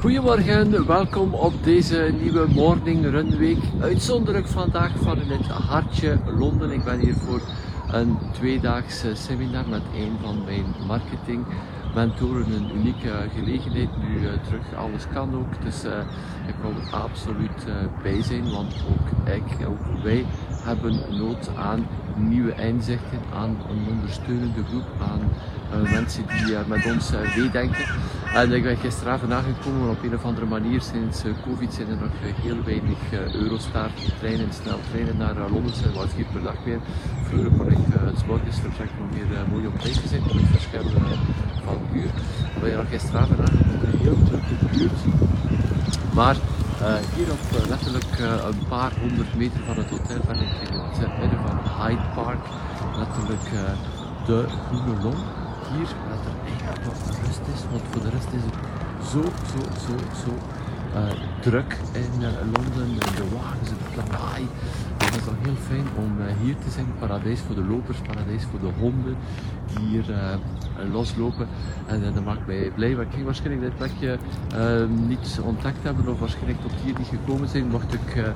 Goedemorgen, welkom op deze nieuwe Morning Run Week. Uitzonderlijk vandaag van het hartje Londen. Ik ben hier voor een tweedaagse seminar met een van mijn marketing mentoren. Een unieke gelegenheid, nu uh, terug, alles kan ook. Dus uh, ik wil er absoluut uh, bij zijn, want ook ik, ook wij hebben nood aan nieuwe inzichten, aan een ondersteunende groep, aan mensen die met ons meedenken. En ik ben gisteravond aangekomen, op een of andere manier sinds covid zijn er nog heel weinig Eurostar treinen, snel treinen naar Londen, zijn maar vier per dag weer. Vroeger kon ik het morgens vertrekken om weer mooi op tijd te zijn, het verschil van uur. We zijn nog gisteravond aangekomen, heel drukke buurt. Maar uh, hier op uh, letterlijk uh, een paar honderd meter van het hotel ben ik in het midden van Hyde Park. Letterlijk de Groene Long. Hier dat er eigenlijk wat rust is, want voor de rest is het zo, zo, zo, zo druk in Londen. De wagens, het lawaai. Het is dan heel fijn om hier te zijn. Paradijs voor de lopers, paradijs voor de honden hier loslopen. En dat maakt mij blij. Maar ik ging waarschijnlijk dit plekje niet ontdekt hebben of waarschijnlijk tot hier niet gekomen zijn, mocht ik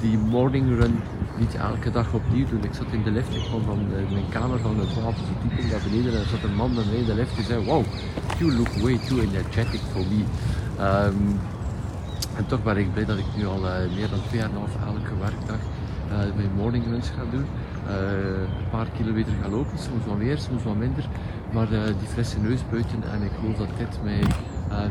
die morning run niet elke dag opnieuw doen. Ik zat in de lift, ik kwam van mijn kamer van de 12 verdieping naar beneden en er zat een man bij mij in de lift die zei, wow, you look way too energetic for me. Um, en toch ben ik blij dat ik nu al uh, meer dan twee jaar en half elke werkdag uh, mijn morning runs ga doen. Uh, een paar kilometer gaan lopen, soms wat meer, soms wat minder. Maar die frisse neus buiten en ik geloof dat dit mij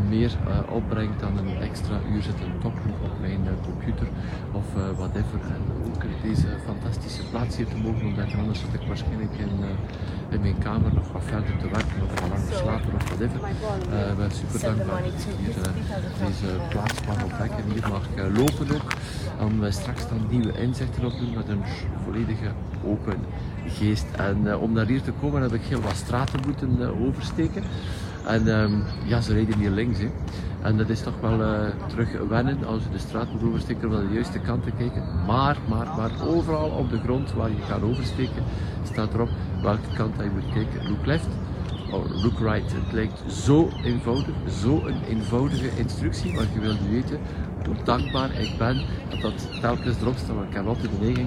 meer opbrengt dan een extra uur zitten toppen op mijn computer of whatever. En ook deze fantastische plaats hier te mogen ontdekken, anders zat ik waarschijnlijk in, in mijn kamer nog wat verder te werken of wat langer slapen of whatever. Ik ben super dankbaar dat ik hier deze plaats mag ontdekken. Hier mag lopen ook, om straks dan nieuwe inzichten op doen met een volledige open geest. En om naar hier te komen heb ik heel wat straten moeten oversteken. En um, ja, ze rijden hier links. Hè. En dat is toch wel uh, terug wennen als je de straat moet oversteken om de juiste kant te kijken. Maar, maar, maar overal op de grond waar je gaat oversteken staat erop welke kant je moet kijken. Look left or look right. Het lijkt zo eenvoudig, zo een eenvoudige instructie, maar je wilt weten hoe dankbaar ik ben dat dat telkens erop staat. Want ik de uh,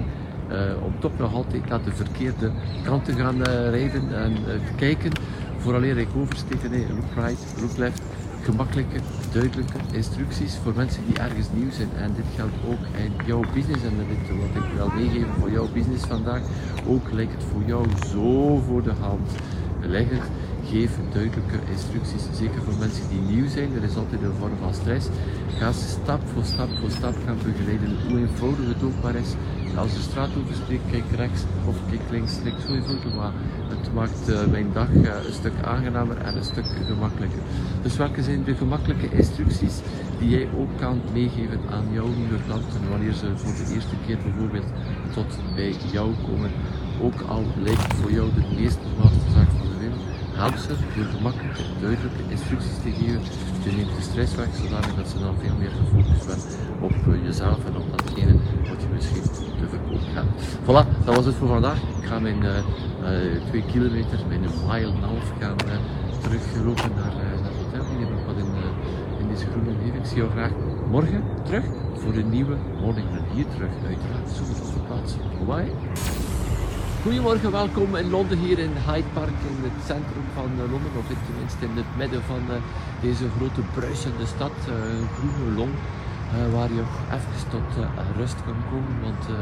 om toch nog altijd naar de verkeerde kant te gaan uh, rijden en uh, kijken. Vooraleer ik oversteek, nee, look right, look left. Gemakkelijke, duidelijke instructies voor mensen die ergens nieuw zijn. En dit geldt ook in jouw business. En dit wat ik wil meegeven voor jouw business vandaag. Ook lijkt het voor jou zo voor de hand. Het geef duidelijke instructies, zeker voor mensen die nieuw zijn. Er is altijd een vorm van stress. Ga ze stap voor stap voor stap gaan begeleiden, hoe eenvoudig het ook maar is. Als de straat oversteekt, kijk rechts of kijk links, lijkt zo eenvoudig, maar het maakt uh, mijn dag uh, een stuk aangenamer en een stuk gemakkelijker. Dus welke zijn de gemakkelijke instructies die jij ook kan meegeven aan jouw nieuwe klanten wanneer ze voor de eerste keer bijvoorbeeld tot bij jou komen? Ook al lijkt voor jou de meest normaalste zaak van de wereld, help ze door gemakkelijke, duidelijke instructies te geven. Je neemt de stress weg, zodanig dat ze dan veel meer gefocust zijn op jezelf en op datgene wat je misschien hebt. Voilà, dat was het voor vandaag. Ik ga mijn uh, uh, twee kilometer, mijn mile en half gaan uh, teruglopen naar, naar het hotel. Hier nog wat in, in deze groene omgeving. Ik zie jou graag morgen terug voor een nieuwe morning run. Hier terug, uiteraard, super op de plaats. Bye. Goedemorgen, welkom in Londen, hier in Hyde Park, in het centrum van Londen, of tenminste in het midden van deze grote bruisende stad, Groene Long. Uh, waar je even tot uh, rust kan komen, want uh,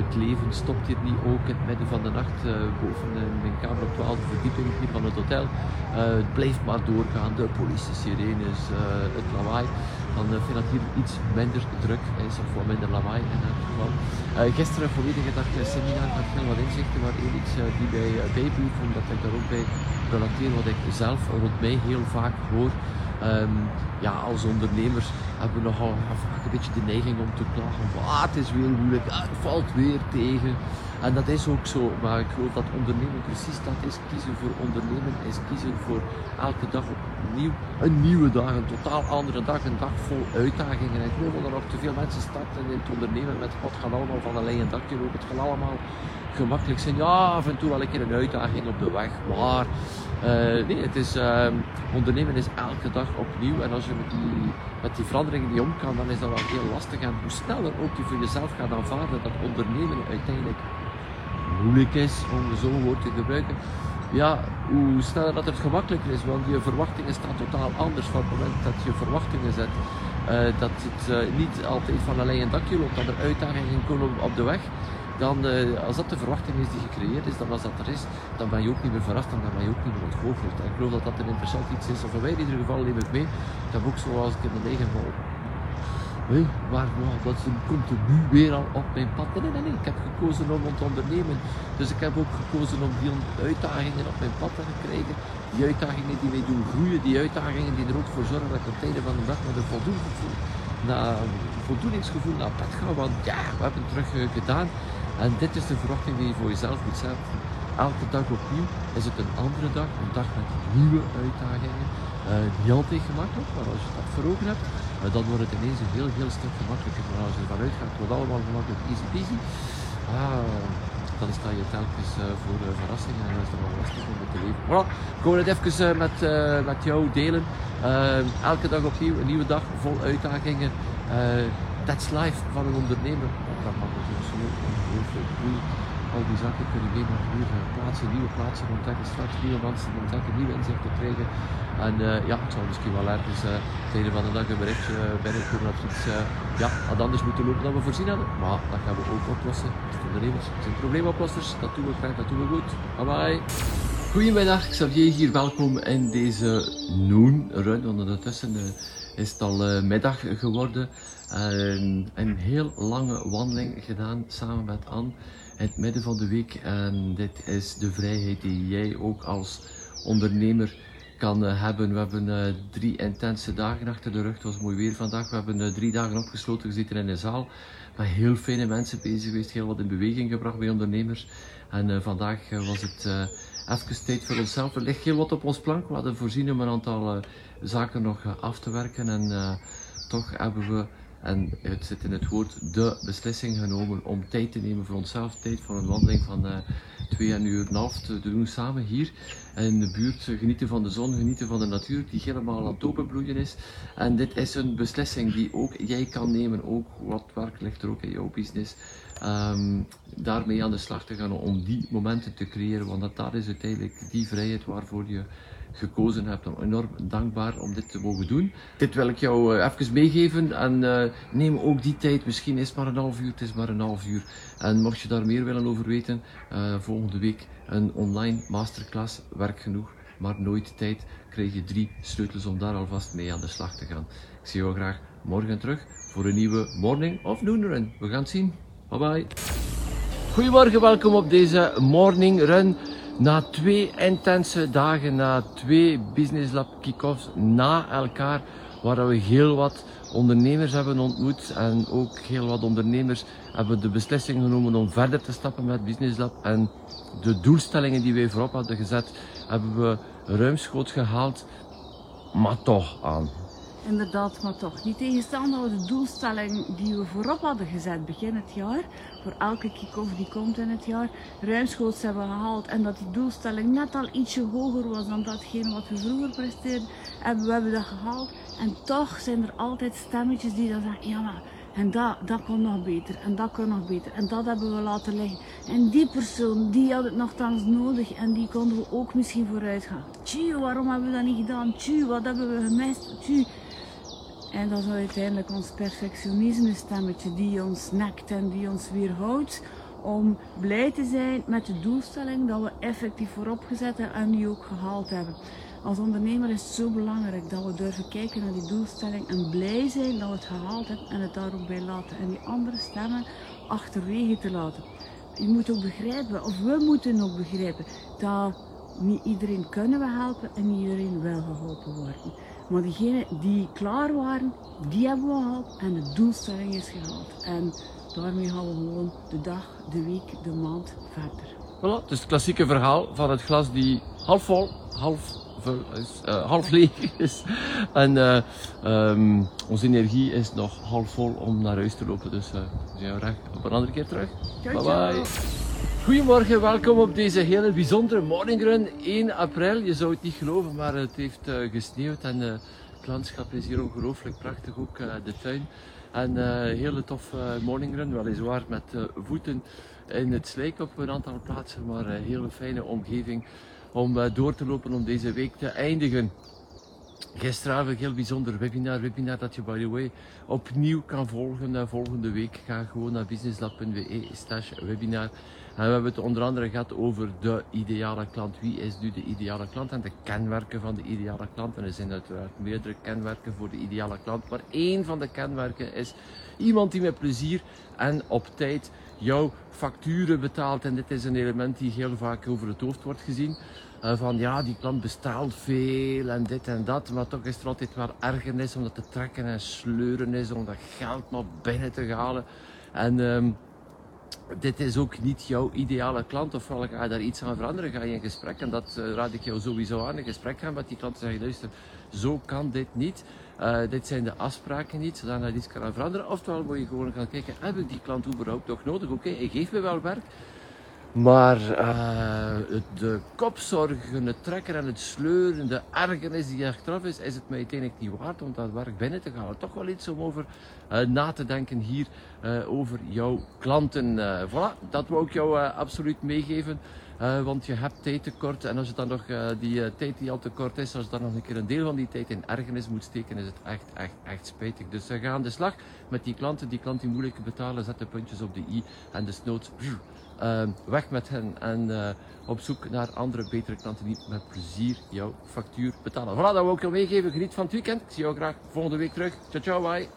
het leven stopt hier niet ook in het midden van de nacht boven mijn kamer op 12 verdieping hier van het hotel. het blijft maar doorgaan, de politie, sirenes, het lawaai. Dan vind ik dat hier iets minder druk is, of wat minder lawaai in elk geval. gisteren een volledige dag seminar met heel wat inzichten, één iets die bij bijblijft, omdat ik daar ook bij relateer wat ik zelf rond mij heel vaak hoor. Ehm, ja, als ondernemers hebben we nogal vaak een beetje de neiging om te klagen. Ah, het is weer moeilijk, ah, het valt weer tegen. En dat is ook zo, maar ik geloof dat ondernemen precies dat is. Kiezen voor ondernemen is kiezen voor elke dag opnieuw een nieuwe dag, een totaal andere dag, een dag vol uitdagingen. En ik geloof dat er nog te veel mensen starten in het ondernemen met wat gaat allemaal van een leien dakje lopen. Het gaat allemaal gemakkelijk zijn. Ja, af en toe wel een keer een uitdaging op de weg, maar uh, nee, het is, uh, ondernemen is elke dag opnieuw. En als je met die, met die veranderingen niet om kan, dan is dat wel heel lastig. En hoe sneller ook je voor jezelf gaat aanvaarden dat ondernemen uiteindelijk moeilijk is, om zo'n woord te gebruiken, ja, hoe sneller dat het gemakkelijker is, want je verwachtingen staan totaal anders van het moment dat je verwachtingen zet. Uh, dat het uh, niet altijd van alleen een dakje loopt, dat er uitdagingen komen op de weg. Dan, uh, als dat de verwachting is die gecreëerd is, dan als dat er is, dan ben je ook niet meer verrast, dan ben je ook niet meer ontgoocheld. Ik geloof dat dat een interessant iets is, of mij in ieder geval neem ik mee. Dat heb ook zoals ik in de eigen Hey, maar wow, dat komt er nu weer al op mijn pad. Nee, nee, nee, ik heb gekozen om te ondernemen. Dus ik heb ook gekozen om die uitdagingen op mijn pad te krijgen. Die uitdagingen die mij doen groeien, die uitdagingen die er ook voor zorgen dat ik op het einde van de dag met een voldoeningsgevoel, naar voldoeningsgevoel naar bed ga. Want ja, we hebben het terug uh, gedaan. En dit is de verwachting die je voor jezelf moet zetten. Elke dag opnieuw is het een andere dag, een dag met nieuwe uitdagingen. Uh, niet altijd gemakkelijk, maar als je dat voor ogen hebt, uh, dan wordt het ineens een heel, heel stuk gemakkelijker. Maar als je ervan uitgaat, wordt allemaal gemakkelijk easy peasy. Ah, dan sta je telkens uh, voor verrassingen en dan is het wel lastig om te leven. Voilà, ik wil het even met, met jou delen. elke dag opnieuw, een nieuwe dag vol uitdagingen. That's life van een ondernemer. Dat mag natuurlijk zo ongelooflijk groeien al die zaken kunnen mee naar hier uh, plaatsen, nieuwe plaatsen ontdekken, straks nieuwe mensen ontdekken, nieuwe inzichten krijgen. En uh, ja, het zal misschien wel ergens uh, het einde van de dag een berichtje binnenkomen dat iets ja, wat anders moeten lopen dan we voorzien hadden. Maar dat gaan we ook oplossen. De ondernemers zijn probleemoplossers, dat doen we graag, dat doen we goed. Bye bye! Goedemiddag, Xavier hier, welkom in deze noon run. Ondertussen is het al middag geworden. een heel lange wandeling gedaan samen met Anne het midden van de week. En dit is de vrijheid die jij ook als ondernemer kan uh, hebben. We hebben uh, drie intense dagen achter de rug. Het was mooi weer vandaag. We hebben drie dagen opgesloten gezeten in de zaal. Met heel fijne mensen bezig geweest. Heel wat in beweging gebracht bij ondernemers. En vandaag was het even tijd voor onszelf. Er ligt heel wat op ons plank. We hadden voorzien om een aantal zaken nog af te werken. En toch hebben we en het zit in het woord de beslissing genomen om tijd te nemen voor onszelf. Tijd voor een wandeling van twee en uur en half te doen samen hier in de buurt. Genieten van de zon, genieten van de natuur die helemaal aan het openbloeien is. En dit is een beslissing die ook jij kan nemen. Ook wat werk ligt er ook in jouw business. Um, daarmee aan de slag te gaan om die momenten te creëren. Want dat, dat is uiteindelijk die vrijheid waarvoor je gekozen hebt. Ben enorm dankbaar om dit te mogen doen. Dit wil ik jou uh, even meegeven en uh, neem ook die tijd. Misschien is het maar een half uur, het is maar een half uur. En mocht je daar meer willen over weten, uh, volgende week een online masterclass, werk genoeg, maar nooit tijd, krijg je drie sleutels om daar alvast mee aan de slag te gaan. Ik zie jou graag morgen terug voor een nieuwe morning of noon run. We gaan het zien. Bye bye. Goedemorgen, welkom op deze morning run. Na twee intense dagen, na twee Business Lab kick-offs na elkaar, waar we heel wat ondernemers hebben ontmoet en ook heel wat ondernemers hebben de beslissing genomen om verder te stappen met Business Lab en de doelstellingen die wij voorop hadden gezet, hebben we ruimschoots gehaald, maar toch aan inderdaad, maar toch niet tegenstaande de doelstelling die we voorop hadden gezet begin het jaar. Voor elke kick-off die komt in het jaar, ruimschoots hebben gehaald. En dat die doelstelling net al ietsje hoger was dan datgene wat we vroeger presteerden. Hebben we hebben dat gehaald. En toch zijn er altijd stemmetjes die dan zeggen, ja maar en dat, dat kon nog beter. En dat kon nog beter. En dat hebben we laten liggen. En die persoon, die had het nogthans nodig. En die konden we ook misschien vooruit gaan. Tjie, waarom hebben we dat niet gedaan? Tjie, wat hebben we gemist? Tjie. En dat is uiteindelijk ons perfectionisme stemmetje die ons nekt en die ons weerhoudt om blij te zijn met de doelstelling dat we effectief voorop gezet hebben en die ook gehaald hebben. Als ondernemer is het zo belangrijk dat we durven kijken naar die doelstelling en blij zijn dat we het gehaald hebben en het daar ook bij laten. En die andere stemmen achterwege te laten. Je moet ook begrijpen, of we moeten ook begrijpen, dat niet iedereen kunnen we helpen en niet iedereen wil geholpen worden. Maar diegenen die klaar waren, die hebben we gehaald en de doelstelling is gehaald. En daarmee gaan we gewoon de dag, de week, de maand verder. Voilà, het is het klassieke verhaal van het glas die half vol, half, is, uh, half leeg is. En uh, um, onze energie is nog half vol om naar huis te lopen. Dus uh, we zijn recht op een andere keer terug. Bye bye. Goedemorgen, welkom op deze hele bijzondere morningrun. 1 april, je zou het niet geloven, maar het heeft uh, gesneeuwd en uh, het landschap is hier ongelooflijk prachtig, ook uh, de tuin. En een hele tof morningrun, weliswaar met voeten in het slijk op een aantal plaatsen, maar een hele fijne omgeving om door te lopen om deze week te eindigen. Gisteravond een heel bijzonder webinar, webinar dat je by the way opnieuw kan volgen volgende week. Ga gewoon naar businesslab.be slash webinar. En we hebben het onder andere gehad over de ideale klant. Wie is nu de ideale klant en de kenmerken van de ideale klant. En er zijn uiteraard meerdere kenmerken voor de ideale klant. Maar één van de kenmerken is iemand die met plezier en op tijd jouw facturen betaalt. En dit is een element die heel vaak over het hoofd wordt gezien. Uh, van ja, die klant bestaat veel en dit en dat. Maar toch is er altijd wel ergernis om dat te trekken en sleuren is. Om dat geld maar binnen te halen. En... Um, dit is ook niet jouw ideale klant, ofwel ga je daar iets aan veranderen, ga je in gesprek. En dat uh, raad ik jou sowieso aan, in gesprek gaan met die klant en zeggen, luister, zo kan dit niet. Uh, dit zijn de afspraken niet, zodat je iets kan veranderen. Oftewel moet je gewoon gaan kijken, heb ik die klant überhaupt nog nodig? Oké, okay, hij geeft me wel werk, maar uh, de kopzorgen, het trekken en het sleuren, de ergernis die achteraf is, is het mij uiteindelijk niet waard om dat werk binnen te gaan. Toch wel iets om over uh, na te denken hier uh, over jouw klanten. voilà, dat wou ik jou absoluut meegeven. Want je hebt tijd tekort en als je dan nog die tijd die al tekort is, als je dan nog een keer een deel van die tijd in ergernis moet steken, is het echt, echt, echt spijtig. Dus ga aan de slag met die klanten, die klanten die moeilijk betalen, zet de puntjes op de i en desnoods uh, weg met hen en op zoek naar andere, betere klanten die met plezier jouw factuur betalen. Voilà, dat wil ik je meegeven. Geniet van het weekend. Ik zie jou graag volgende week terug. Ciao, ciao, bye.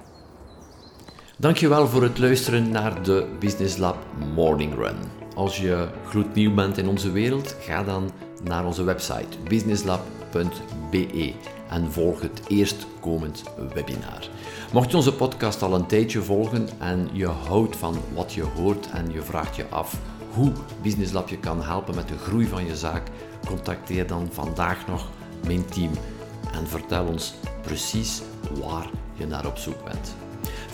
Dankjewel voor het luisteren naar de Business Lab Morning Run. Als je gloednieuw bent in onze wereld, ga dan naar onze website businesslab.be en volg het eerstkomend webinar. Mocht je onze podcast al een tijdje volgen en je houdt van wat je hoort en je vraagt je af hoe Business Lab je kan helpen met de groei van je zaak, contacteer dan vandaag nog mijn team en vertel ons precies waar je naar op zoek bent.